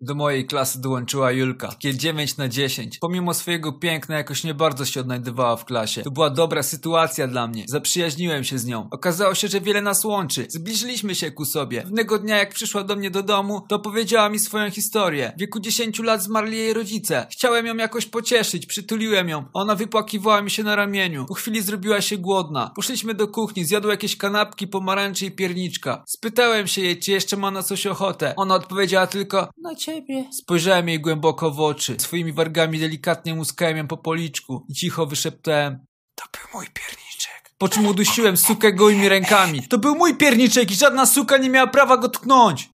Do mojej klasy dołączyła Julka. Takie 9 na 10. Pomimo swojego piękna jakoś nie bardzo się odnajdywała w klasie. To była dobra sytuacja dla mnie. Zaprzyjaźniłem się z nią. Okazało się, że wiele nas łączy. Zbliżyliśmy się ku sobie. Pewnego dnia jak przyszła do mnie do domu, to powiedziała mi swoją historię. W wieku 10 lat zmarli jej rodzice. Chciałem ją jakoś pocieszyć, przytuliłem ją. Ona wypłakiwała mi się na ramieniu. Po chwili zrobiła się głodna. Poszliśmy do kuchni, zjadła jakieś kanapki, pomarańcze i pierniczka. Spytałem się jej, czy jeszcze ma na coś ochotę. Ona odpowiedziała tylko na ciebie. Spojrzałem jej głęboko w oczy. Swoimi wargami delikatnie muskałem ją po policzku i cicho wyszeptałem to był mój pierniczek. Po czym udusiłem sukę gołymi rękami. To był mój pierniczek i żadna suka nie miała prawa go tknąć.